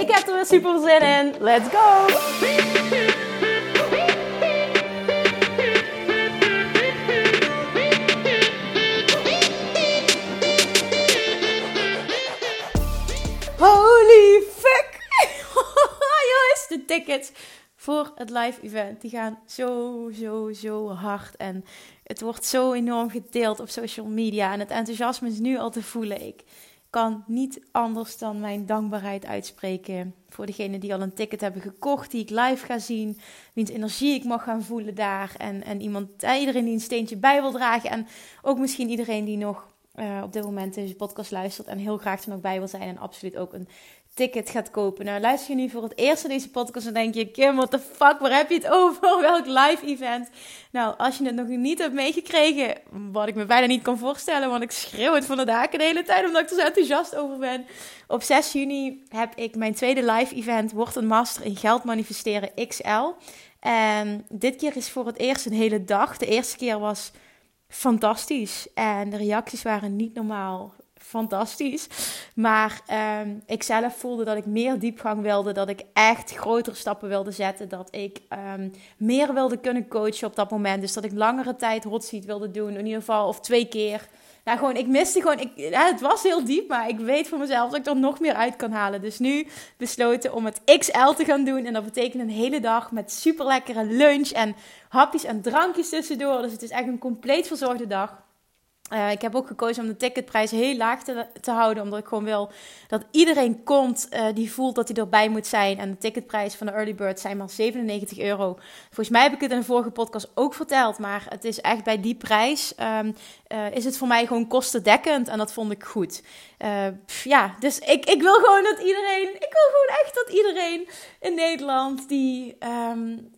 Ik heb er weer super zin in. Let's go! Holy fuck! Jongens, de tickets voor het live event. Die gaan zo, zo, zo hard. En het wordt zo enorm gedeeld op social media. En het enthousiasme is nu al te voelen. Ik kan niet anders dan mijn dankbaarheid uitspreken voor degenen die al een ticket hebben gekocht, die ik live ga zien, wiens energie ik mag gaan voelen daar. En, en iemand, eh, iedereen die een steentje bij wil dragen. En ook misschien iedereen die nog uh, op dit moment deze podcast luistert en heel graag er nog bij wil zijn. En absoluut ook een ticket gaat kopen. Nou, luister je nu voor het eerst naar deze podcast en denk je... Kim, what the fuck, waar heb je het over? Welk live event? Nou, als je het nog niet hebt meegekregen... wat ik me bijna niet kan voorstellen... want ik schreeuw het van de daken de hele tijd... omdat ik er zo enthousiast over ben. Op 6 juni heb ik mijn tweede live event... Word een Master in Geld Manifesteren XL. En dit keer is voor het eerst een hele dag. De eerste keer was fantastisch. En de reacties waren niet normaal fantastisch. Maar um, ik zelf voelde dat ik meer diepgang wilde. Dat ik echt grotere stappen wilde zetten. Dat ik um, meer wilde kunnen coachen op dat moment. Dus dat ik langere tijd hot seat wilde doen. In ieder geval, of twee keer. Nou, gewoon, ik miste gewoon. Ik, het was heel diep, maar ik weet voor mezelf dat ik er nog meer uit kan halen. Dus nu besloten om het XL te gaan doen. En dat betekent een hele dag met super lekkere lunch en hapjes en drankjes tussendoor. Dus het is echt een compleet verzorgde dag. Uh, ik heb ook gekozen om de ticketprijs heel laag te, te, houden, omdat ik gewoon wil dat iedereen komt uh, die voelt dat hij erbij moet zijn. En de ticketprijs van de Early Bird zijn maar 97 euro. Volgens mij heb ik het in de vorige podcast ook verteld, maar het is echt bij die prijs um, uh, is het voor mij gewoon kostendekkend en dat vond ik goed. ja, dus ik, ik wil gewoon dat iedereen, ik wil gewoon echt dat iedereen in Nederland die um,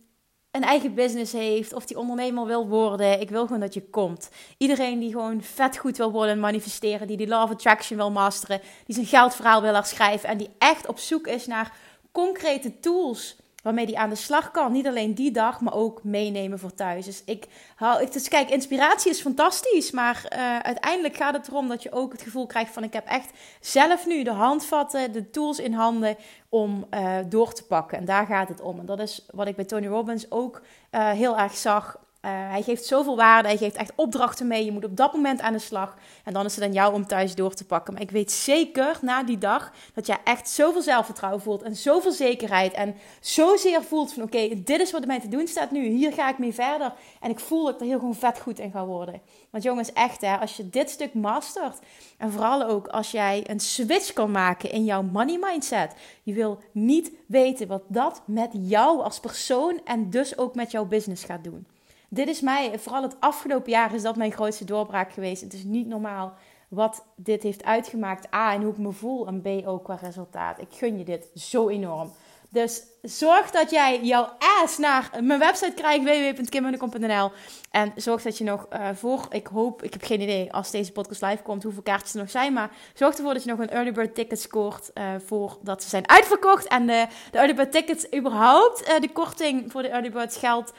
een eigen business heeft of die ondernemer wil worden. Ik wil gewoon dat je komt. Iedereen die gewoon vet goed wil worden en manifesteren, die die of attraction wil masteren, die zijn geldverhaal wil herschrijven en die echt op zoek is naar concrete tools waarmee die aan de slag kan. Niet alleen die dag, maar ook meenemen voor thuis. Dus ik hou, ik, dus kijk, inspiratie is fantastisch, maar uh, uiteindelijk gaat het erom dat je ook het gevoel krijgt van ik heb echt zelf nu de handvatten, de tools in handen om uh, door te pakken. En daar gaat het om. En dat is wat ik bij Tony Robbins ook uh, heel erg zag. Uh, hij geeft zoveel waarde, hij geeft echt opdrachten mee. Je moet op dat moment aan de slag. En dan is het aan jou om thuis door te pakken. Maar ik weet zeker na die dag dat jij echt zoveel zelfvertrouwen voelt. En zoveel zekerheid. En zozeer voelt van oké, dit is wat mij te doen staat nu. Hier ga ik mee verder. En ik voel dat ik er heel gewoon vet goed in ga worden. Want jongens, echt hè, als je dit stuk mastert. En vooral ook als jij een switch kan maken in jouw money mindset. Je wil niet weten wat dat met jou als persoon en dus ook met jouw business gaat doen. Dit is mij, vooral het afgelopen jaar is dat mijn grootste doorbraak geweest. Het is niet normaal wat dit heeft uitgemaakt. A, en hoe ik me voel. En B, ook qua resultaat. Ik gun je dit zo enorm. Dus zorg dat jij jouw ass naar mijn website krijgt, www.kimmunnekom.nl. En zorg dat je nog uh, voor, ik hoop, ik heb geen idee als deze podcast live komt, hoeveel kaartjes er nog zijn. Maar zorg ervoor dat je nog een early bird ticket scoort uh, voordat ze zijn uitverkocht. En de, de early bird tickets, überhaupt, de korting voor de early birds geldt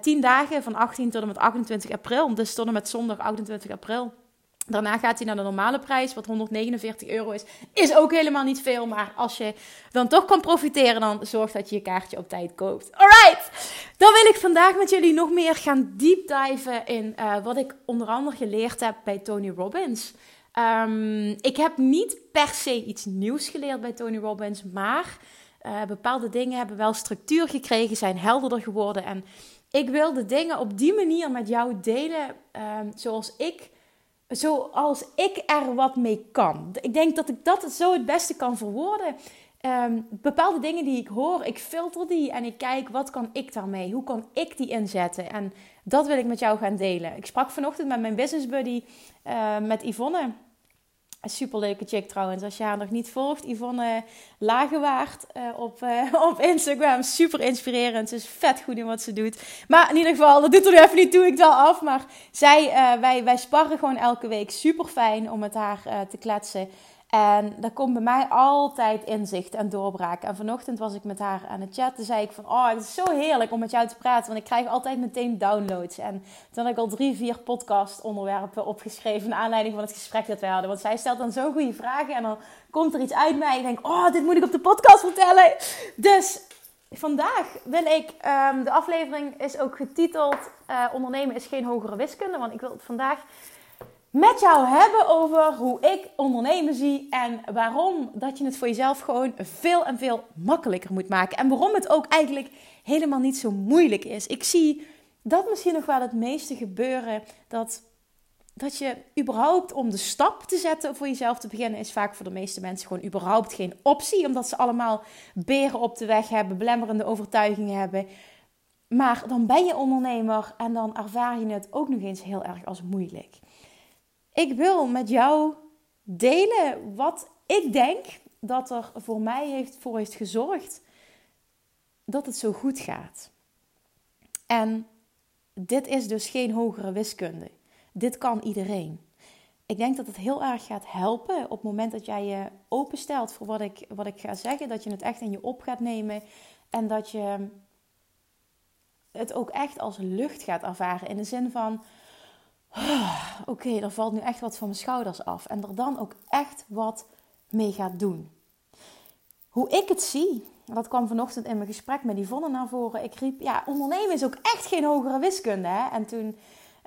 10 dagen van 18 tot en met 28 april. Dus tot en met zondag 28 april. Daarna gaat hij naar de normale prijs, wat 149 euro is. Is ook helemaal niet veel, maar als je dan toch kan profiteren, dan zorg dat je je kaartje op tijd koopt. Alright, dan wil ik vandaag met jullie nog meer gaan deepdiven in uh, wat ik onder andere geleerd heb bij Tony Robbins. Um, ik heb niet per se iets nieuws geleerd bij Tony Robbins, maar uh, bepaalde dingen hebben wel structuur gekregen, zijn helderder geworden. En ik wil de dingen op die manier met jou delen, um, zoals ik zoals ik er wat mee kan. Ik denk dat ik dat zo het beste kan verwoorden. Um, bepaalde dingen die ik hoor, ik filter die en ik kijk wat kan ik daarmee? Hoe kan ik die inzetten? En dat wil ik met jou gaan delen. Ik sprak vanochtend met mijn business buddy, uh, met Yvonne. Een superleuke chick trouwens. Als je haar nog niet volgt, Yvonne Lagewaard uh, op, uh, op Instagram. Super inspirerend. Ze is vet goed in wat ze doet. Maar in ieder geval, dat doet er nu even niet toe. Ik wel af. Maar zij, uh, wij, wij sparren gewoon elke week. Super fijn om met haar te kletsen. En daar komt bij mij altijd inzicht en doorbraak. En vanochtend was ik met haar aan het chatten. zei ik van, oh, het is zo heerlijk om met jou te praten. Want ik krijg altijd meteen downloads. En toen had ik al drie, vier podcast onderwerpen opgeschreven... naar aanleiding van het gesprek dat wij hadden. Want zij stelt dan zo goede vragen. En dan komt er iets uit mij. Ik denk, oh, dit moet ik op de podcast vertellen. Dus vandaag wil ik... Um, de aflevering is ook getiteld... Uh, ondernemen is geen hogere wiskunde. Want ik wil het vandaag met jou hebben over hoe ik ondernemen zie en waarom dat je het voor jezelf gewoon veel en veel makkelijker moet maken. En waarom het ook eigenlijk helemaal niet zo moeilijk is. Ik zie dat misschien nog wel het meeste gebeuren dat dat je überhaupt om de stap te zetten voor jezelf te beginnen, is vaak voor de meeste mensen gewoon überhaupt geen optie. Omdat ze allemaal beren op de weg hebben, belemmerende overtuigingen hebben. Maar dan ben je ondernemer en dan ervaar je het ook nog eens heel erg als moeilijk. Ik wil met jou delen wat ik denk dat er voor mij heeft, voor heeft gezorgd dat het zo goed gaat. En dit is dus geen hogere wiskunde. Dit kan iedereen. Ik denk dat het heel erg gaat helpen op het moment dat jij je openstelt voor wat ik, wat ik ga zeggen. Dat je het echt in je op gaat nemen. En dat je het ook echt als lucht gaat ervaren. In de zin van, Oké, er valt nu echt wat van mijn schouders af. En er dan ook echt wat mee gaat doen. Hoe ik het zie, dat kwam vanochtend in mijn gesprek met Yvonne naar voren. Ik riep, ja, ondernemen is ook echt geen hogere wiskunde. Hè? En toen,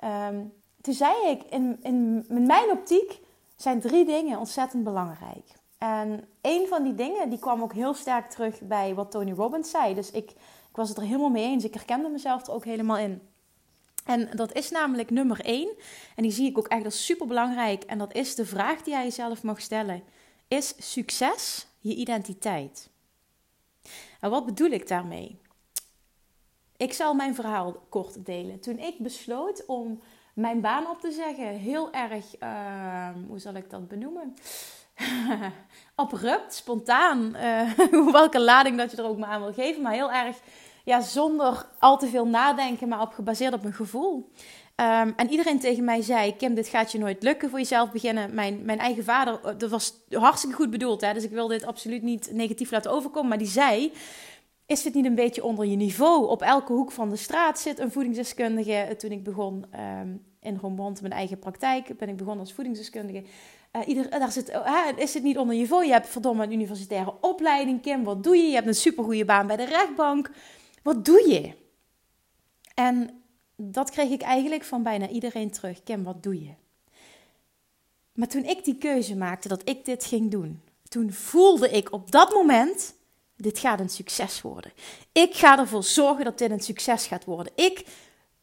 um, toen zei ik, in, in, in mijn optiek zijn drie dingen ontzettend belangrijk. En een van die dingen, die kwam ook heel sterk terug bij wat Tony Robbins zei. Dus ik, ik was het er helemaal mee eens. Ik herkende mezelf er ook helemaal in. En dat is namelijk nummer één. En die zie ik ook echt als super belangrijk. En dat is de vraag die jij jezelf mag stellen: Is succes je identiteit? En wat bedoel ik daarmee? Ik zal mijn verhaal kort delen. Toen ik besloot om mijn baan op te zeggen, heel erg, uh, hoe zal ik dat benoemen? Abrupt, spontaan, uh, welke lading dat je er ook maar aan wil geven, maar heel erg ja, zonder al te veel nadenken, maar op gebaseerd op mijn gevoel. Um, en iedereen tegen mij zei: Kim, dit gaat je nooit lukken voor jezelf beginnen. Mijn, mijn eigen vader, eh, dat was hartstikke goed bedoeld, hè, dus ik wil dit absoluut niet negatief laten overkomen. Maar die zei: Is het niet een beetje onder je niveau? Op elke hoek van de straat zit een voedingsdeskundige. Toen ik begon um, in Rombond, mijn eigen praktijk, ben ik begonnen als voedingsdeskundige. Uh, ieder, daar zit, uh, is het niet onder je niveau? Je hebt verdomme een universitaire opleiding, Kim. Wat doe je? Je hebt een supergoeie baan bij de rechtbank. Wat doe je? En dat kreeg ik eigenlijk van bijna iedereen terug. Kim, wat doe je? Maar toen ik die keuze maakte dat ik dit ging doen, toen voelde ik op dat moment: dit gaat een succes worden. Ik ga ervoor zorgen dat dit een succes gaat worden. Ik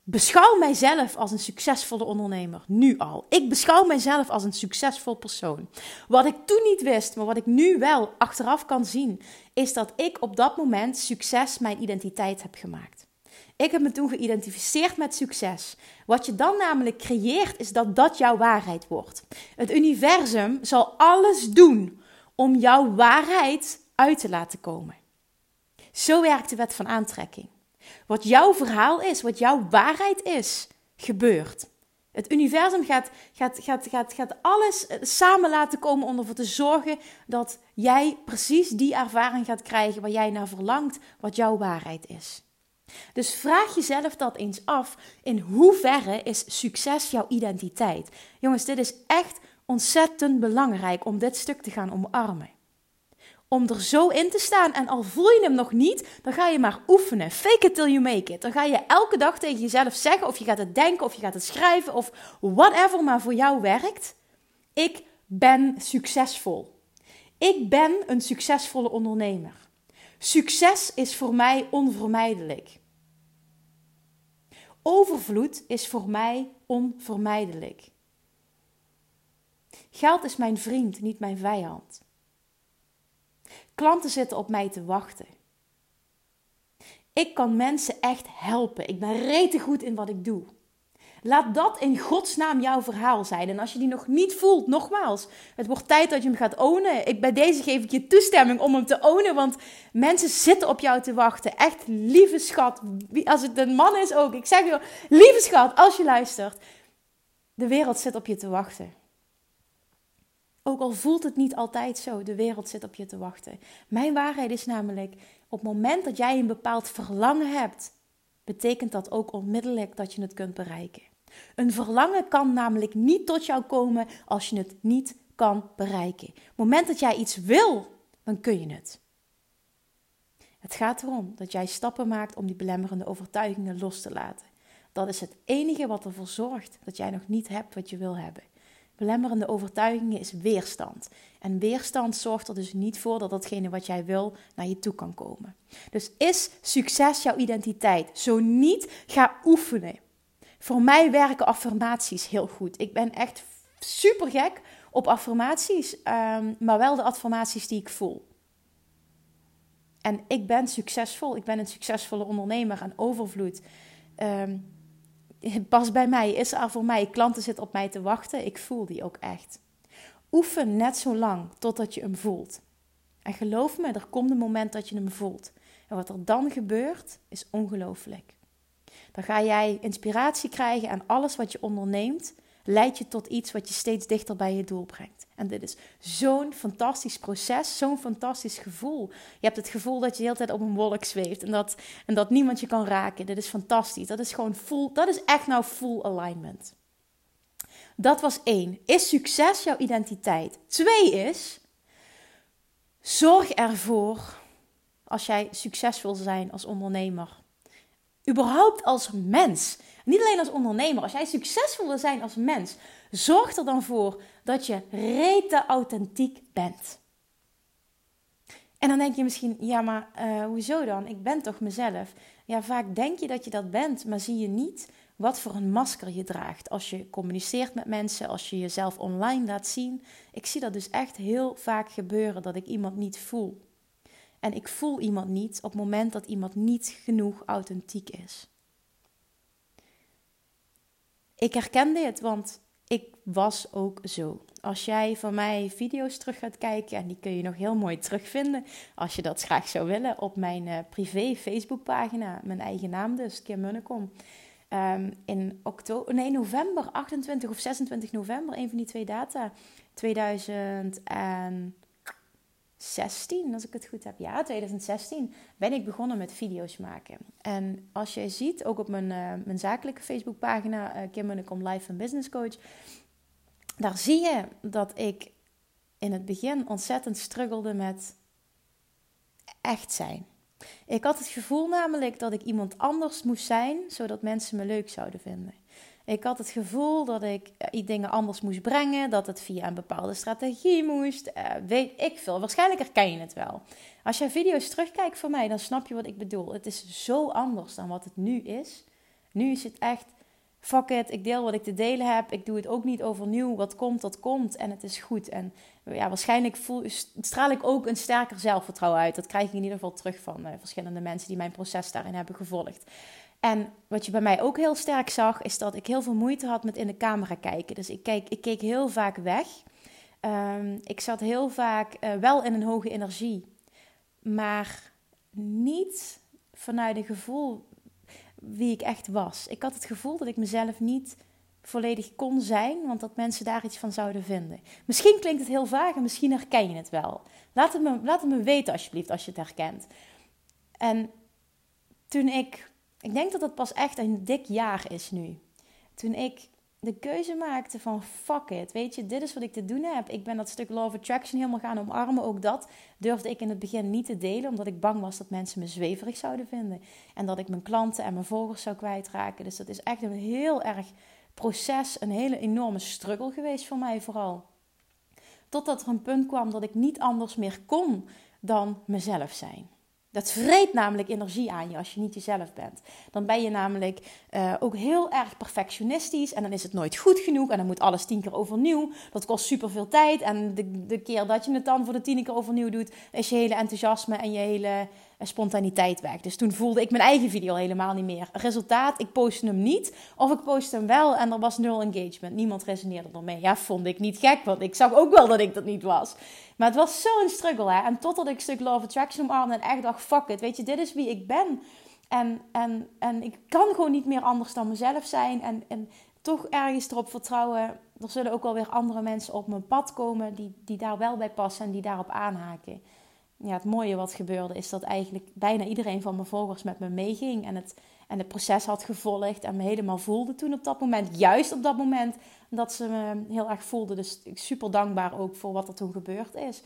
beschouw mijzelf als een succesvolle ondernemer, nu al. Ik beschouw mijzelf als een succesvol persoon. Wat ik toen niet wist, maar wat ik nu wel achteraf kan zien, is dat ik op dat moment succes mijn identiteit heb gemaakt. Ik heb me toen geïdentificeerd met succes. Wat je dan namelijk creëert, is dat dat jouw waarheid wordt. Het universum zal alles doen om jouw waarheid uit te laten komen. Zo werkt de wet van aantrekking. Wat jouw verhaal is, wat jouw waarheid is, gebeurt. Het universum gaat, gaat, gaat, gaat, gaat alles eh, samen laten komen om ervoor te zorgen dat jij precies die ervaring gaat krijgen waar jij naar verlangt, wat jouw waarheid is. Dus vraag jezelf dat eens af: in hoeverre is succes jouw identiteit? Jongens, dit is echt ontzettend belangrijk om dit stuk te gaan omarmen om er zo in te staan. En al voel je hem nog niet, dan ga je maar oefenen. Fake it till you make it. Dan ga je elke dag tegen jezelf zeggen, of je gaat het denken, of je gaat het schrijven, of whatever maar voor jou werkt. Ik ben succesvol. Ik ben een succesvolle ondernemer. Succes is voor mij onvermijdelijk. Overvloed is voor mij onvermijdelijk. Geld is mijn vriend, niet mijn vijand. Klanten zitten op mij te wachten. Ik kan mensen echt helpen. Ik ben rete goed in wat ik doe. Laat dat in godsnaam jouw verhaal zijn. En als je die nog niet voelt, nogmaals, het wordt tijd dat je hem gaat ownen. Ik, bij deze geef ik je toestemming om hem te ownen, want mensen zitten op jou te wachten. Echt, lieve schat, als het een man is ook. Ik zeg je, lieve schat, als je luistert, de wereld zit op je te wachten. Ook al voelt het niet altijd zo, de wereld zit op je te wachten. Mijn waarheid is namelijk, op het moment dat jij een bepaald verlangen hebt, betekent dat ook onmiddellijk dat je het kunt bereiken. Een verlangen kan namelijk niet tot jou komen als je het niet kan bereiken. Op het moment dat jij iets wil, dan kun je het. Het gaat erom dat jij stappen maakt om die belemmerende overtuigingen los te laten. Dat is het enige wat ervoor zorgt dat jij nog niet hebt wat je wil hebben. Belemmerende overtuigingen is weerstand. En weerstand zorgt er dus niet voor dat datgene wat jij wil naar je toe kan komen. Dus is succes jouw identiteit? Zo niet, ga oefenen. Voor mij werken affirmaties heel goed. Ik ben echt super gek op affirmaties, ehm, maar wel de affirmaties die ik voel. En ik ben succesvol. Ik ben een succesvolle ondernemer aan overvloed. Um, pas bij mij, is er voor mij. Klanten zitten op mij te wachten. Ik voel die ook echt. Oefen net zo lang totdat je hem voelt. En geloof me, er komt een moment dat je hem voelt. En wat er dan gebeurt, is ongelooflijk. Dan ga jij inspiratie krijgen en alles wat je onderneemt, leidt je tot iets wat je steeds dichter bij je doel brengt. En dit is zo'n fantastisch proces, zo'n fantastisch gevoel. Je hebt het gevoel dat je de hele tijd op een wolk zweeft en dat, en dat niemand je kan raken. Dit is fantastisch. Dat is gewoon full, dat is echt nou full alignment. Dat was één. Is succes jouw identiteit? Twee is, zorg ervoor als jij succesvol wil zijn als ondernemer. Überhaupt als mens. Niet alleen als ondernemer. Als jij succesvol wil zijn als mens, zorg er dan voor dat je rete authentiek bent. En dan denk je misschien, ja, maar uh, hoezo dan? Ik ben toch mezelf? Ja, vaak denk je dat je dat bent, maar zie je niet wat voor een masker je draagt. Als je communiceert met mensen, als je jezelf online laat zien. Ik zie dat dus echt heel vaak gebeuren dat ik iemand niet voel. En ik voel iemand niet op het moment dat iemand niet genoeg authentiek is. Ik herken dit, want ik was ook zo. Als jij van mij video's terug gaat kijken, en die kun je nog heel mooi terugvinden, als je dat graag zou willen, op mijn uh, privé Facebookpagina, mijn eigen naam dus, Kim Munnekom. Um, in oktober, nee, november, 28 of 26 november, een van die twee data, 2000 en 16, als ik het goed heb. Ja, 2016 ben ik begonnen met video's maken. En als jij ziet, ook op mijn, uh, mijn zakelijke Facebookpagina, uh, Kim Munnekom Life and Business Coach, daar zie je dat ik in het begin ontzettend struggelde met echt zijn. Ik had het gevoel namelijk dat ik iemand anders moest zijn, zodat mensen me leuk zouden vinden. Ik had het gevoel dat ik uh, dingen anders moest brengen, dat het via een bepaalde strategie moest. Uh, weet ik veel. Waarschijnlijk herken je het wel. Als jij video's terugkijkt voor mij, dan snap je wat ik bedoel. Het is zo anders dan wat het nu is. Nu is het echt, fuck it, ik deel wat ik te delen heb. Ik doe het ook niet overnieuw. Wat komt, dat komt. En het is goed. En ja, waarschijnlijk voel, straal ik ook een sterker zelfvertrouwen uit. Dat krijg ik in ieder geval terug van uh, verschillende mensen die mijn proces daarin hebben gevolgd. En wat je bij mij ook heel sterk zag, is dat ik heel veel moeite had met in de camera kijken. Dus ik, keek, ik keek heel vaak weg. Um, ik zat heel vaak uh, wel in een hoge energie, maar niet vanuit een gevoel wie ik echt was. Ik had het gevoel dat ik mezelf niet volledig kon zijn, want dat mensen daar iets van zouden vinden. Misschien klinkt het heel vaag en misschien herken je het wel. Laat het me, laat het me weten alsjeblieft als je het herkent. En toen ik ik denk dat dat pas echt een dik jaar is nu. Toen ik de keuze maakte van fuck it, weet je, dit is wat ik te doen heb. Ik ben dat stuk Law Attraction helemaal gaan omarmen. Ook dat durfde ik in het begin niet te delen, omdat ik bang was dat mensen me zweverig zouden vinden. En dat ik mijn klanten en mijn volgers zou kwijtraken. Dus dat is echt een heel erg proces, een hele enorme struggle geweest voor mij vooral. Totdat er een punt kwam dat ik niet anders meer kon dan mezelf zijn. Dat vreet namelijk energie aan je als je niet jezelf bent. Dan ben je namelijk uh, ook heel erg perfectionistisch en dan is het nooit goed genoeg en dan moet alles tien keer overnieuw. Dat kost super veel tijd en de, de keer dat je het dan voor de tien keer overnieuw doet, is je hele enthousiasme en je hele spontaniteit weg. Dus toen voelde ik mijn eigen video helemaal niet meer. Resultaat, ik postte hem niet. Of ik postte hem wel en er was nul engagement. Niemand resoneerde ermee. Ja, vond ik niet gek, want ik zag ook wel dat ik dat niet was. Maar het was zo'n struggle, hè. En totdat ik stuk Love Attraction omarmde en echt dacht, fuck it. Weet je, dit is wie ik ben. En, en, en ik kan gewoon niet meer anders dan mezelf zijn. En, en toch ergens erop vertrouwen. Er zullen ook wel weer andere mensen op mijn pad komen die, die daar wel bij passen en die daarop aanhaken. Ja, het mooie wat gebeurde is dat eigenlijk bijna iedereen van mijn volgers met me meeging. En het, en het proces had gevolgd en me helemaal voelde toen op dat moment. Juist op dat moment dat ze me heel erg voelden. Dus super dankbaar ook voor wat er toen gebeurd is.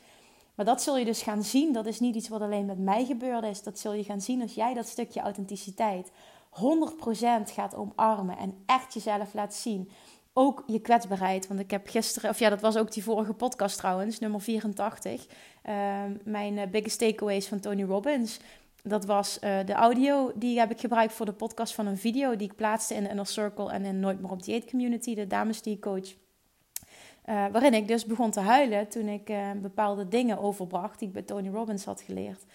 Maar dat zul je dus gaan zien. Dat is niet iets wat alleen met mij gebeurd is. Dat zul je gaan zien als jij dat stukje authenticiteit 100% gaat omarmen en echt jezelf laat zien. Ook je kwetsbaarheid. Want ik heb gisteren, of ja, dat was ook die vorige podcast trouwens, nummer 84. Ehm, mijn uh, biggest takeaways van Tony Robbins. Dat was uh, de audio die heb ik gebruikt voor de podcast van een video die ik plaatste in Inner Circle en in Nooit meer op dieet community, de dames die coach. Uh, waarin ik dus begon te huilen toen ik bepaalde dingen overbracht die ik bij Tony Robbins had geleerd.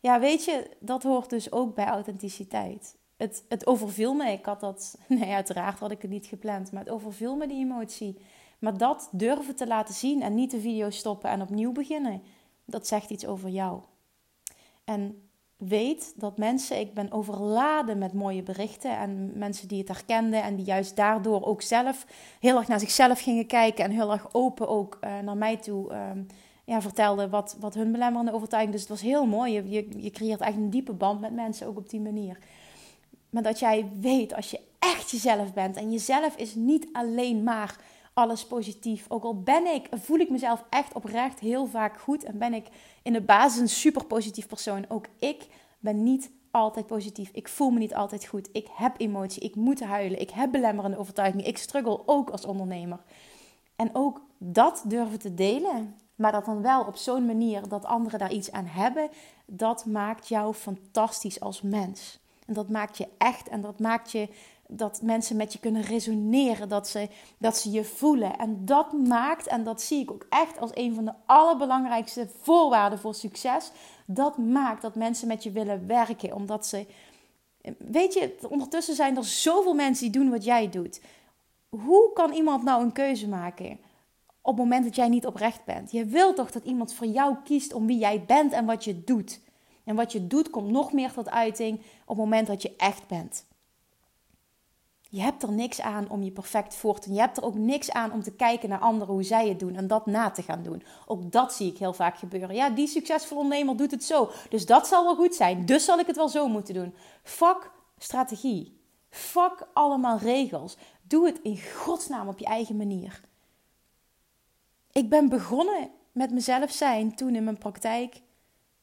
Ja, weet je, dat hoort dus ook bij authenticiteit het, het overviel me. Ik had dat, nee, uiteraard had ik het niet gepland, maar het overviel me die emotie. Maar dat durven te laten zien en niet de video stoppen en opnieuw beginnen, dat zegt iets over jou. En weet dat mensen, ik ben overladen met mooie berichten en mensen die het herkenden en die juist daardoor ook zelf heel erg naar zichzelf gingen kijken en heel erg open ook uh, naar mij toe um, ja, vertelden wat, wat hun belemmerende overtuiging. Dus het was heel mooi. Je, je, je creëert echt een diepe band met mensen ook op die manier. Maar dat jij weet als je echt jezelf bent. En jezelf is niet alleen maar alles positief. Ook al ben ik, voel ik mezelf echt oprecht heel vaak goed. En ben ik in de basis een super positief persoon. Ook ik ben niet altijd positief. Ik voel me niet altijd goed. Ik heb emotie. Ik moet huilen. Ik heb belemmerende overtuigingen. Ik struggle ook als ondernemer. En ook dat durven te delen. Maar dat dan wel op zo'n manier dat anderen daar iets aan hebben. Dat maakt jou fantastisch als mens. En dat maakt je echt en dat maakt je dat mensen met je kunnen resoneren, dat ze, dat ze je voelen. En dat maakt, en dat zie ik ook echt als een van de allerbelangrijkste voorwaarden voor succes, dat maakt dat mensen met je willen werken, omdat ze, weet je, ondertussen zijn er zoveel mensen die doen wat jij doet. Hoe kan iemand nou een keuze maken? Op het moment dat jij niet oprecht bent. Je wilt toch dat iemand voor jou kiest om wie jij bent en wat je doet. En wat je doet komt nog meer tot uiting op het moment dat je echt bent. Je hebt er niks aan om je perfect voor te doen. Je hebt er ook niks aan om te kijken naar anderen hoe zij het doen en dat na te gaan doen. Ook dat zie ik heel vaak gebeuren. Ja, die succesvolle ondernemer doet het zo. Dus dat zal wel goed zijn. Dus zal ik het wel zo moeten doen. Fuck strategie. Fuck allemaal regels. Doe het in godsnaam op je eigen manier. Ik ben begonnen met mezelf zijn toen in mijn praktijk.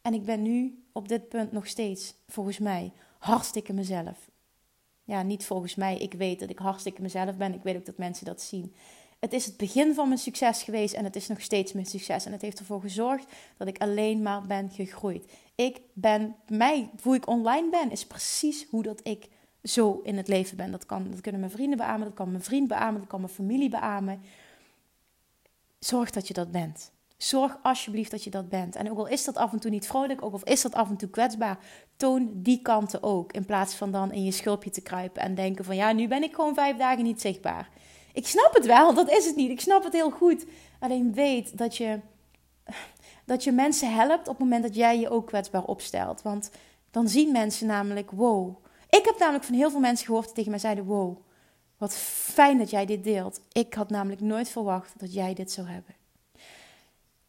En ik ben nu op dit punt nog steeds, volgens mij, hartstikke mezelf. Ja, niet volgens mij. Ik weet dat ik hartstikke mezelf ben. Ik weet ook dat mensen dat zien. Het is het begin van mijn succes geweest en het is nog steeds mijn succes. En het heeft ervoor gezorgd dat ik alleen maar ben gegroeid. Ik ben, mij, hoe ik online ben, is precies hoe dat ik zo in het leven ben. Dat, kan, dat kunnen mijn vrienden beamen, dat kan mijn vriend beamen, dat kan mijn familie beamen. Zorg dat je dat bent. Zorg alsjeblieft dat je dat bent. En ook al is dat af en toe niet vrolijk, ook al is dat af en toe kwetsbaar, toon die kanten ook. In plaats van dan in je schulpje te kruipen en denken van ja, nu ben ik gewoon vijf dagen niet zichtbaar. Ik snap het wel, dat is het niet. Ik snap het heel goed. Alleen weet dat je, dat je mensen helpt op het moment dat jij je ook kwetsbaar opstelt. Want dan zien mensen namelijk, wow. Ik heb namelijk van heel veel mensen gehoord die tegen mij zeiden, wow, wat fijn dat jij dit deelt. Ik had namelijk nooit verwacht dat jij dit zou hebben.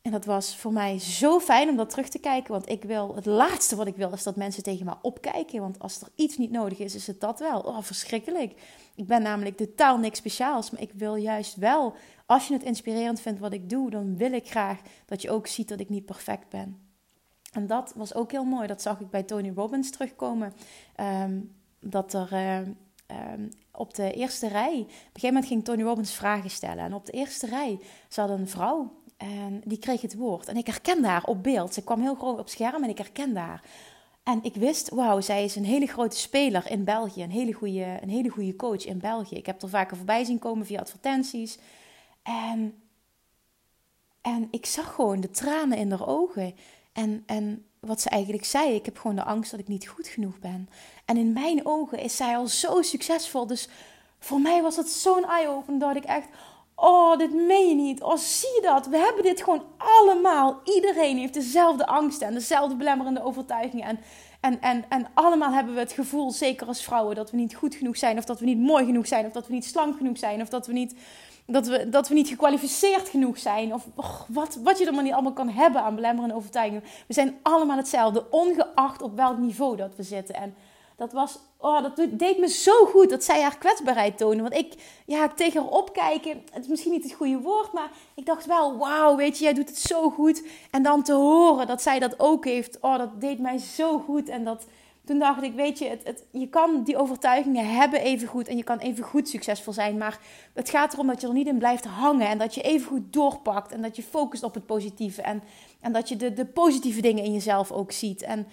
En dat was voor mij zo fijn om dat terug te kijken. Want ik wil, het laatste wat ik wil is dat mensen tegen me opkijken. Want als er iets niet nodig is, is het dat wel. Oh, verschrikkelijk. Ik ben namelijk totaal niks speciaals. Maar ik wil juist wel, als je het inspirerend vindt wat ik doe, dan wil ik graag dat je ook ziet dat ik niet perfect ben. En dat was ook heel mooi. Dat zag ik bij Tony Robbins terugkomen. Ehm, dat er uh, op de eerste rij, op een gegeven moment ging Tony Robbins vragen stellen. En op de eerste rij zat een vrouw en die kreeg het woord. En ik herkende haar op beeld. Ze kwam heel groot op scherm en ik herkende haar. En ik wist, wauw, zij is een hele grote speler in België. Een hele, goede, een hele goede coach in België. Ik heb er vaker voorbij zien komen via advertenties. En, en ik zag gewoon de tranen in haar ogen. En, en wat ze eigenlijk zei. Ik heb gewoon de angst dat ik niet goed genoeg ben. En in mijn ogen is zij al zo succesvol. Dus voor mij was het zo'n eye-opener dat ik echt... Oh, dit meen je niet. Oh, zie dat? We hebben dit gewoon allemaal. Iedereen heeft dezelfde angsten en dezelfde belemmerende overtuigingen. En, en, en, en allemaal hebben we het gevoel, zeker als vrouwen, dat we niet goed genoeg zijn. Of dat we niet mooi genoeg zijn. Of dat we niet slank genoeg zijn. Of dat we niet, dat we, dat we niet gekwalificeerd genoeg zijn. Of wat, wat je er maar niet allemaal kan hebben aan belemmerende overtuigingen. We zijn allemaal hetzelfde, ongeacht op welk niveau dat we zitten. En dat was, oh, dat deed me zo goed dat zij haar kwetsbaarheid toonde. Want ik, ja, tegen haar opkijken, het is misschien niet het goede woord, maar ik dacht wel, wauw, weet je, jij doet het zo goed. En dan te horen dat zij dat ook heeft, oh, dat deed mij zo goed. En dat, toen dacht ik, weet je, het, je kan die overtuigingen hebben even goed en je kan even goed succesvol zijn. Maar het gaat erom dat je er niet in blijft hangen en dat je even goed doorpakt en dat je focust op het positieve. En, en dat je de, de positieve dingen in jezelf ook ziet. En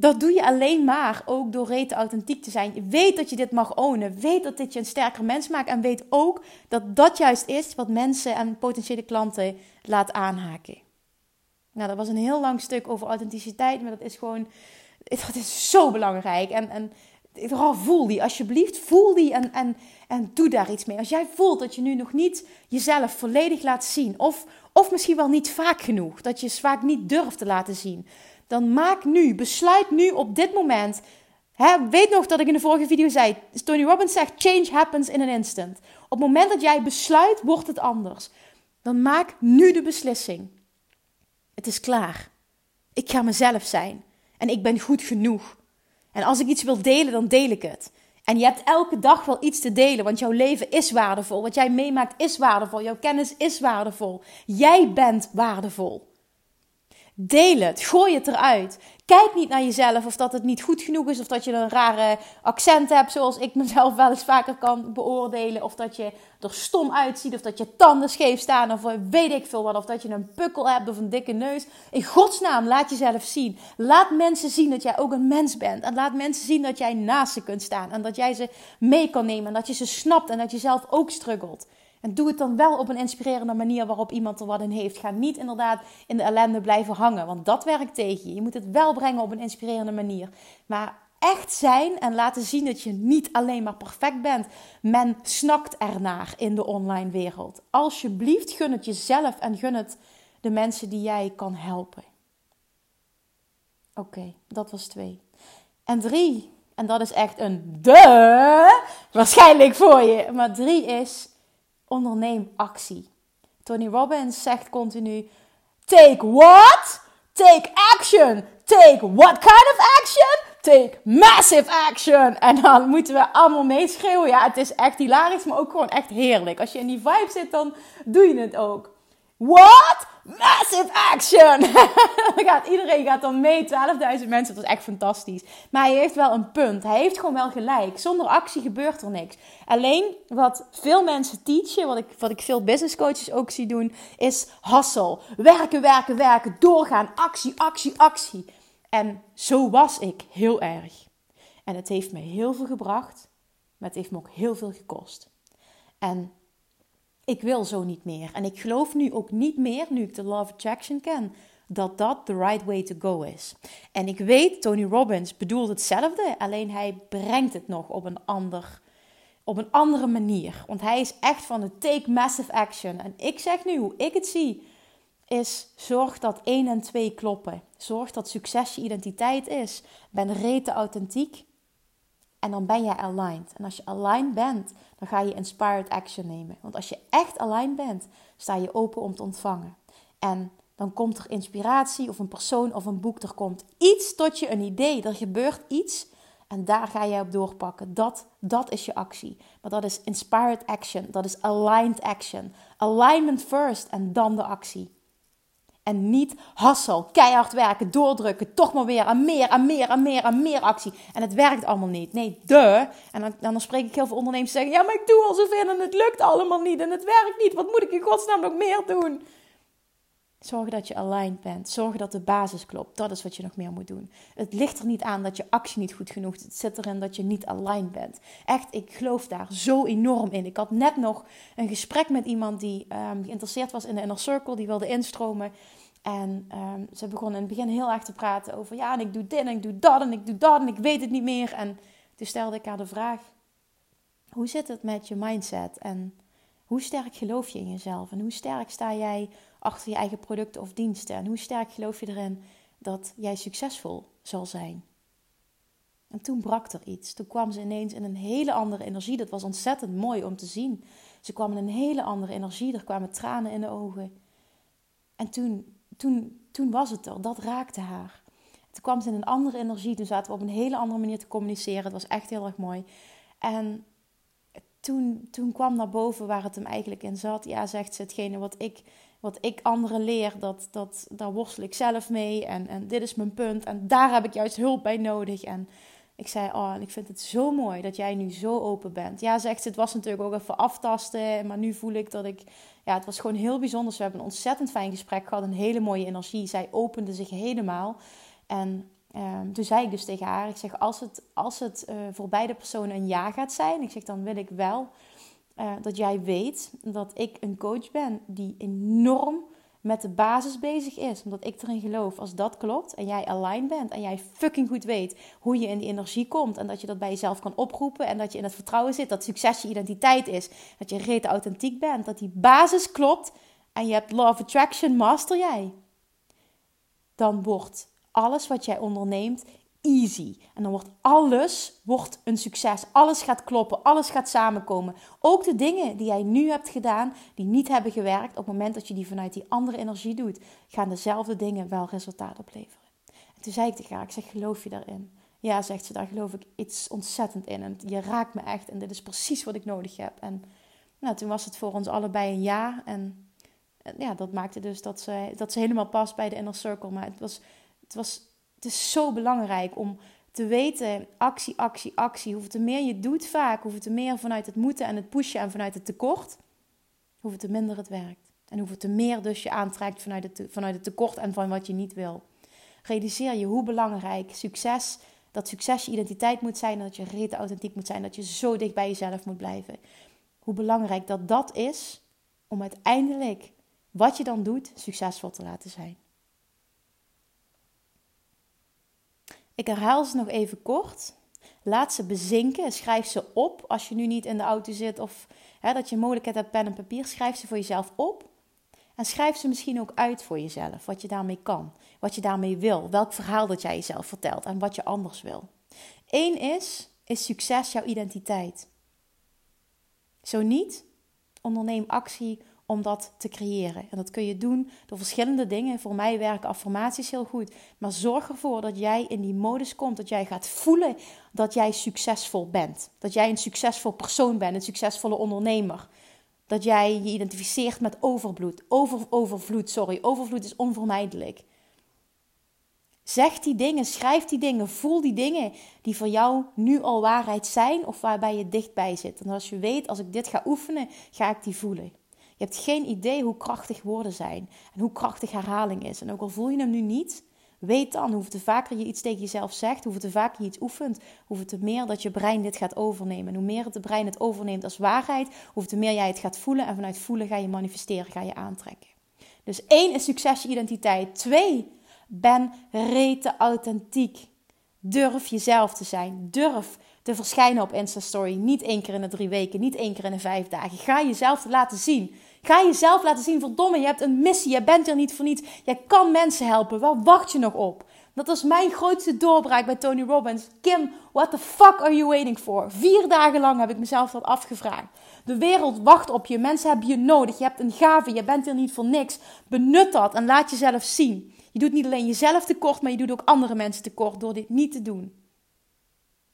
dat doe je alleen maar ook door rete authentiek te zijn. Je weet dat je dit mag ownen. Weet dat dit je een sterker mens maakt. En weet ook dat dat juist is wat mensen en potentiële klanten laat aanhaken. Nou, dat was een heel lang stuk over authenticiteit. Maar dat is gewoon... Dat is zo belangrijk. En, en vooral voel die alsjeblieft. Voel die en, en, doe daar iets mee. Als jij voelt dat je nu nog niet jezelf volledig laat zien. Of, of misschien wel niet vaak genoeg. Dat je vaak niet durft te laten zien dan maak nu, besluit nu op dit moment. Weet nog dat ik in de vorige video zei: Tony Robbins zegt: Change happens in an instant. Op het moment dat jij besluit, wordt het anders. Dan maak nu de beslissing. Het is klaar. Ik ga mezelf zijn. En ik ben goed genoeg. En als ik iets wil delen, dan deel ik het. En je hebt elke dag wel iets te delen, want jouw leven is waardevol. Wat jij meemaakt is waardevol. Jouw kennis is waardevol. Jij bent waardevol. Deel het, gooi het eruit. Kijk niet naar jezelf of dat het niet goed genoeg is, of dat je een rare accent hebt, zoals ik mezelf wel eens vaker kan beoordelen, of dat je er stom uitziet, of dat je tanden scheef staan, of weet ik veel wat, of dat je een pukkel hebt of een dikke neus. In godsnaam, laat jezelf zien. Laat mensen zien dat jij ook een mens bent. En laat mensen zien dat jij naast ze kunt staan en dat jij ze mee kan nemen en dat je ze snapt en dat je zelf ook struggelt. En doe het dan wel op een inspirerende manier waarop iemand er wat in heeft. Ga niet inderdaad in de ellende blijven hangen, want dat werkt tegen je. Je moet het wel brengen op een inspirerende manier. Maar echt zijn en laten zien dat je niet alleen maar perfect bent. Men snakt ernaar in de online wereld. Alsjeblieft, gun het jezelf en gun het de mensen die jij kan helpen. Oké, dat was twee. En drie, en dat is echt een de, waarschijnlijk voor je. Maar drie is onderneem actie. Tony Robbins zegt continu: Take what? Take action. Take what kind of action? Take massive action. En dan moeten we allemaal meeschreeuwen. Ja, het is echt hilarisch, maar ook gewoon echt heerlijk. Als je in die vibe zit, dan doe je het ook. What? Massive action! iedereen gaat dan mee, 12.000 mensen, dat is echt fantastisch. Maar hij heeft wel een punt, hij heeft gewoon wel gelijk. Zonder actie gebeurt er niks. Alleen wat veel mensen teachen, wat ik, wat ik veel business coaches ook zie doen, is hustle. Werken, werken, werken, doorgaan, actie, actie, actie. En zo was ik heel erg. En het heeft me heel veel gebracht, maar het heeft me ook heel veel gekost. En ik wil zo niet meer. En ik geloof nu ook niet meer, nu ik de Law of Attraction ken, dat dat the right way to go is. En ik weet, Tony Robbins bedoelt hetzelfde, alleen hij brengt het nog op een, ander, op een andere manier. Want hij is echt van de take massive action. En ik zeg nu, hoe ik het zie, is zorg dat 1 en 2 kloppen. Zorg dat succes je identiteit is. Ben rete authentiek. En dan ben je aligned. En als je aligned bent, dan ga je inspired action nemen. Want als je echt aligned bent, sta je open om te ontvangen. En dan komt er inspiratie of een persoon of een boek. Er komt iets tot je, een idee. Er gebeurt iets en daar ga jij op doorpakken. Dat, dat is je actie. Maar dat is inspired action. Dat is aligned action. Alignment first en dan de actie. En niet hassel, keihard werken, doordrukken, toch maar weer aan meer, aan meer, aan meer, aan meer actie. En het werkt allemaal niet. Nee, de. En dan, dan spreek ik heel veel ondernemers zeggen: Ja, maar ik doe al zoveel en het lukt allemaal niet en het werkt niet. Wat moet ik in godsnaam nog meer doen? Zorg dat je aligned bent. Zorg dat de basis klopt. Dat is wat je nog meer moet doen. Het ligt er niet aan dat je actie niet goed genoeg is. Het zit erin dat je niet aligned bent. Echt, ik geloof daar zo enorm in. Ik had net nog een gesprek met iemand die um, geïnteresseerd was in de inner circle. Die wilde instromen. En ehm, ze begon in het begin heel erg te praten over, ja, en ik doe dit en ik doe dat en ik doe dat en ik weet het niet meer. En toen stelde ik haar de vraag, hoe zit het met je mindset? En hoe sterk geloof je in jezelf? En hoe sterk sta jij achter je eigen producten of diensten? En hoe sterk geloof je erin dat jij succesvol zal zijn? En toen brak er iets. Toen kwam ze ineens in een hele andere energie. Dat was ontzettend mooi om te zien. Ze kwam in een hele andere energie. Er kwamen tranen in de ogen. En toen, toen, toen was het er. Dat raakte haar. Toen kwam ze in een andere energie. Toen zaten we op een hele andere manier te communiceren. Het was echt heel erg mooi. En toen, toen kwam naar boven waar het hem eigenlijk in zat. Ja, zegt ze, hetgene wat ik, wat ik anderen leer, dat, dat, daar worstel ik zelf mee. En, en dit is mijn punt. En daar heb ik juist hulp bij nodig. En ik zei, oh, en ik vind het zo mooi dat jij nu zo open bent. Ja, zegt ze, het was natuurlijk ook even aftasten. Maar nu voel ik dat ik, ja, het was gewoon heel bijzonder. We hebben een ontzettend fijn gesprek gehad. Een hele mooie energie. Zij opende zich helemaal. En um, toen zei ik dus tegen haar, ik zeg, als het, als het uh, voor beide personen een ja gaat zijn. Ik zeg, dan wil ik wel uh, dat jij weet dat ik een coach ben die enorm met de basis bezig is. Omdat ik erin geloof, als dat klopt en jij aligned bent en jij fucking goed weet hoe je in die energie komt en dat je dat bij jezelf kan oproepen en dat je in het vertrouwen zit dat succes je identiteit is, dat je reet authentiek bent, dat die basis klopt en je hebt law of attraction, master jij. Dan wordt alles wat jij onderneemt easy. En dan wordt alles wordt een succes. Alles gaat kloppen, alles gaat samenkomen. Ook de dingen die jij nu hebt gedaan, die niet hebben gewerkt, op het moment dat je die vanuit die andere energie doet, gaan dezelfde dingen wel resultaat opleveren. En toen zei ik tegen haar, ik zeg, geloof je daarin? Ja, zegt ze, daar geloof ik iets ontzettend in. En je raakt me echt en dit is precies wat ik nodig heb. En nou, toen was het voor ons allebei een ja. En ja, dat maakte dus dat ze, dat ze helemaal past bij de Inner Circle. Maar het was, het was het is zo belangrijk om te weten, actie, actie, actie. Hoeveel meer je doet vaak, hoeveel te meer vanuit het moeten en het pushen en vanuit het tekort, hoeveel te minder het werkt. En hoeveel te meer dus je aantrekt vanuit het, vanuit het tekort en van wat je niet wil. Realiseer je hoe belangrijk succes, dat succes je identiteit moet zijn, dat je rete authentiek moet zijn, dat je zo dicht bij jezelf moet blijven. Hoe belangrijk dat dat is om uiteindelijk wat je dan doet succesvol te laten zijn. Ik herhaal ze nog even kort. Laat ze bezinken. Schrijf ze op als je nu niet in de auto zit of hè, dat je mogelijkheid hebt pen en papier. Schrijf ze voor jezelf op. En schrijf ze misschien ook uit voor jezelf. Wat je daarmee kan. Wat je daarmee wil. Welk verhaal dat jij jezelf vertelt. En wat je anders wil. Eén is, is succes jouw identiteit. Zo niet, onderneem actie om dat te creëren. En dat kun je doen door verschillende dingen. Voor mij werken affirmaties heel goed. Maar zorg ervoor dat jij in die modus komt. Dat jij gaat voelen dat jij succesvol bent. Dat jij een succesvol persoon bent. Een succesvolle ondernemer. Dat jij je identificeert met overvloed. Over, overvloed, sorry. Overvloed is onvermijdelijk. Zeg die dingen, schrijf die dingen, voel die dingen die voor jou nu al waarheid zijn of waarbij je dichtbij zit. En als je weet, als ik dit ga oefenen, ga ik die voelen. Je hebt geen idee hoe krachtig woorden zijn en hoe krachtig herhaling is. En ook al voel je hem nu niet, weet dan, hoeveel te vaker je iets tegen jezelf zegt, hoeveel te vaker je iets oefent, hoeveel te meer dat je brein dit gaat overnemen. En hoe meer het brein het overneemt als waarheid, hoeveel te meer jij het gaat voelen. En vanuit voelen ga je manifesteren, ga je aantrekken. Dus één is succes je identiteit. Twee, ben rete authentiek. Durf jezelf te zijn. Durf te verschijnen op Insta-story. Niet één keer in de drie weken, niet één keer in de vijf dagen. Ga jezelf laten zien. Ga jezelf laten zien, verdomme, je hebt een missie. Je bent er niet voor niets. Jij kan mensen helpen. Waar wacht je nog op? Dat was mijn grootste doorbraak bij Tony Robbins. Kim, what the fuck are you waiting for? Vier dagen lang heb ik mezelf dat afgevraagd. De wereld wacht op je. Mensen hebben je nodig. Je hebt een gave. Je bent er niet voor niks. Benut dat en laat jezelf zien. Je doet niet alleen jezelf tekort, maar je doet ook andere mensen tekort door dit niet te doen.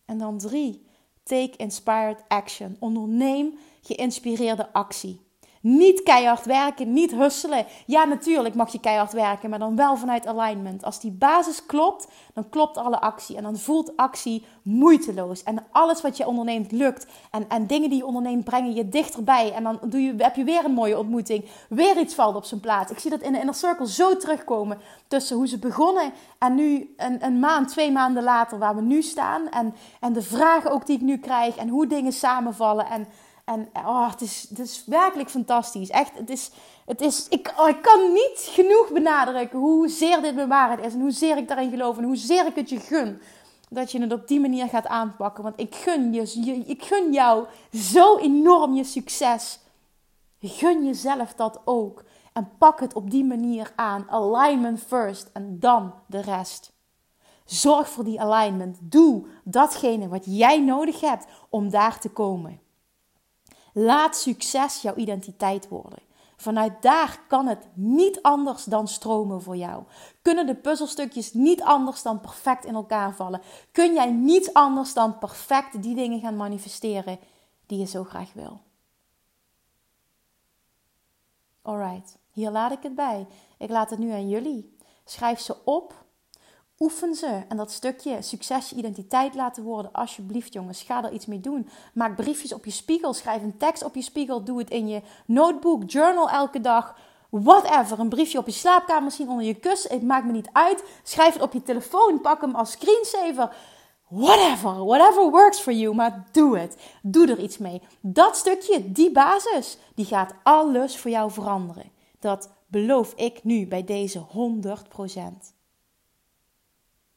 En dan drie. Take inspired action. Onderneem geïnspireerde actie. Niet keihard werken, niet husselen. Ja, natuurlijk mag je keihard werken, maar dan wel vanuit alignment. Als die basis klopt, dan klopt alle actie. En dan voelt actie moeiteloos. En alles wat je onderneemt lukt. En, en dingen die je onderneemt brengen je dichterbij. En dan doe je, heb je weer een mooie ontmoeting. Weer iets valt op zijn plaats. Ik zie dat in de Inner Circle zo terugkomen. Tussen hoe ze begonnen en nu een, een maand, twee maanden later waar we nu staan. En, en de vragen ook die ik nu krijg. En hoe dingen samenvallen. En En oh, het, is, het is werkelijk fantastisch. Echt, het is, het is, ik, oh, ik kan niet genoeg benadrukken hoezeer dit mijn waarheid is. En hoezeer ik daarin geloof. En hoezeer ik het je gun. Dat je het op die manier gaat aanpakken. Want ik gun, je, ik gun jou zo enorm je succes. Gun jezelf dat ook. En pak het op die manier aan. Alignment first. En dan de rest. Zorg voor die alignment. Doe datgene wat jij nodig hebt om daar te komen. Laat succes jouw identiteit worden. Vanuit daar kan het niet anders dan stromen voor jou. Kunnen de puzzelstukjes niet anders dan perfect in elkaar vallen? Kun jij niet anders dan perfect die dingen gaan manifesteren die je zo graag wil? Alright, hier laat ik het bij. Ik laat het nu aan jullie. Schrijf ze op Oefen ze. En dat stukje succes je identiteit laten worden. Alsjeblieft, jongens, ga er iets mee doen. Maak briefjes op je spiegel. Schrijf een tekst op je spiegel. Doe het in je notebook, journal elke dag. Whatever. Een briefje op je slaapkamer, misschien onder je kussen. Het maakt me niet uit. Schrijf het op je telefoon. Pak hem als screensaver. Whatever. Whatever works for you. Maar doe het. Doe er iets mee. Dat stukje, die basis, die gaat alles voor jou veranderen. Dat beloof ik nu bij deze 100%.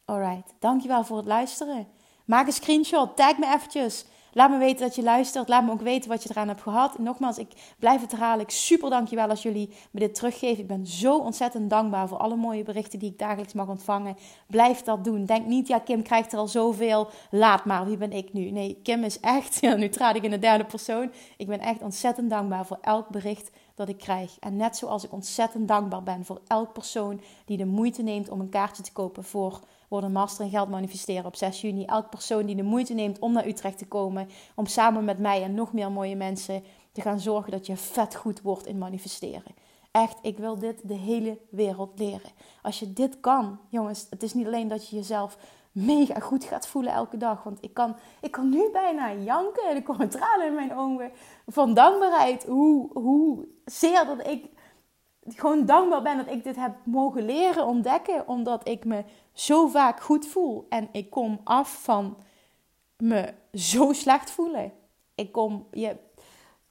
Alright, dankjewel voor het luisteren. Maak een screenshot, tag me eventjes. Laat me weten dat je luistert. Laat me ook weten wat je eraan hebt gehad. nogmaals, ik blijf het herhalen. Ik super dankjewel als jullie me dit teruggeven. Ik ben zo ontzettend dankbaar voor alle mooie berichten die ik dagelijks mag ontvangen. Blijf dat doen. Denk niet, ja, Kim krijgt er al zoveel. Laat maar, wie ben ik nu? Nee, Kim is echt, ja, nu traad ik in de derde persoon. Ik ben echt ontzettend dankbaar voor elk bericht dat ik krijg. En net zoals ik ontzettend dankbaar ben voor elk persoon die de moeite neemt om een kaartje te kopen voor worden Master in Geld Manifesteren op 6 juni. Elk persoon die de moeite neemt om naar Utrecht te komen. Om samen met mij en nog meer mooie mensen te gaan zorgen dat je vet goed wordt in manifesteren. Echt, ik wil dit de hele wereld leren. Als je dit kan, jongens, het is niet alleen dat je jezelf mega goed gaat voelen elke dag. Want ik kan, ik kan nu bijna janken en er komen tranen in mijn ogen van dankbaarheid. Hoe, hoe zeer dat ik gewoon dankbaar ben dat ik dit heb mogen leren ontdekken. Omdat ik me zo vaak goed voel. En ik kom af van me zo slecht voelen. Ik kom, je,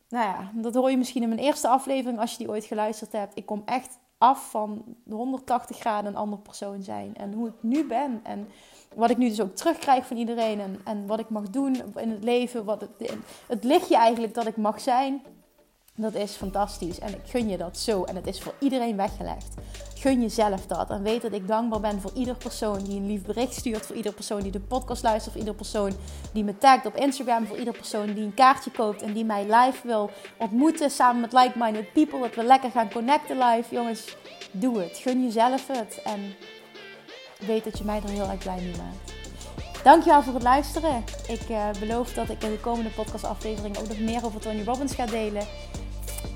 nou ja, dat hoor je misschien in mijn eerste aflevering als je die ooit geluisterd hebt. Ik kom echt af van 180 graden een ander persoon zijn. En hoe ik nu ben. En wat ik nu dus ook terugkrijg van iedereen. En, en wat ik mag doen in het leven. Wat het, het lichtje eigenlijk dat ik mag zijn. Dat is fantastisch en ik gun je dat zo. En het is voor iedereen weggelegd. Gun jezelf dat. En weet dat ik dankbaar ben voor ieder persoon die een lief bericht stuurt. Voor ieder persoon die de podcast luistert. Voor ieder persoon die me tagt op Instagram. Voor ieder persoon die een kaartje koopt en die mij live wil ontmoeten. Samen met like-minded people. Dat we lekker gaan connecten live. Jongens, doe het. Gun jezelf het. En weet dat je mij er heel erg blij mee maakt. Dankjewel voor het luisteren. Ik uh, beloof dat ik in de komende podcastaflevering ook nog meer over Tony Robbins ga delen.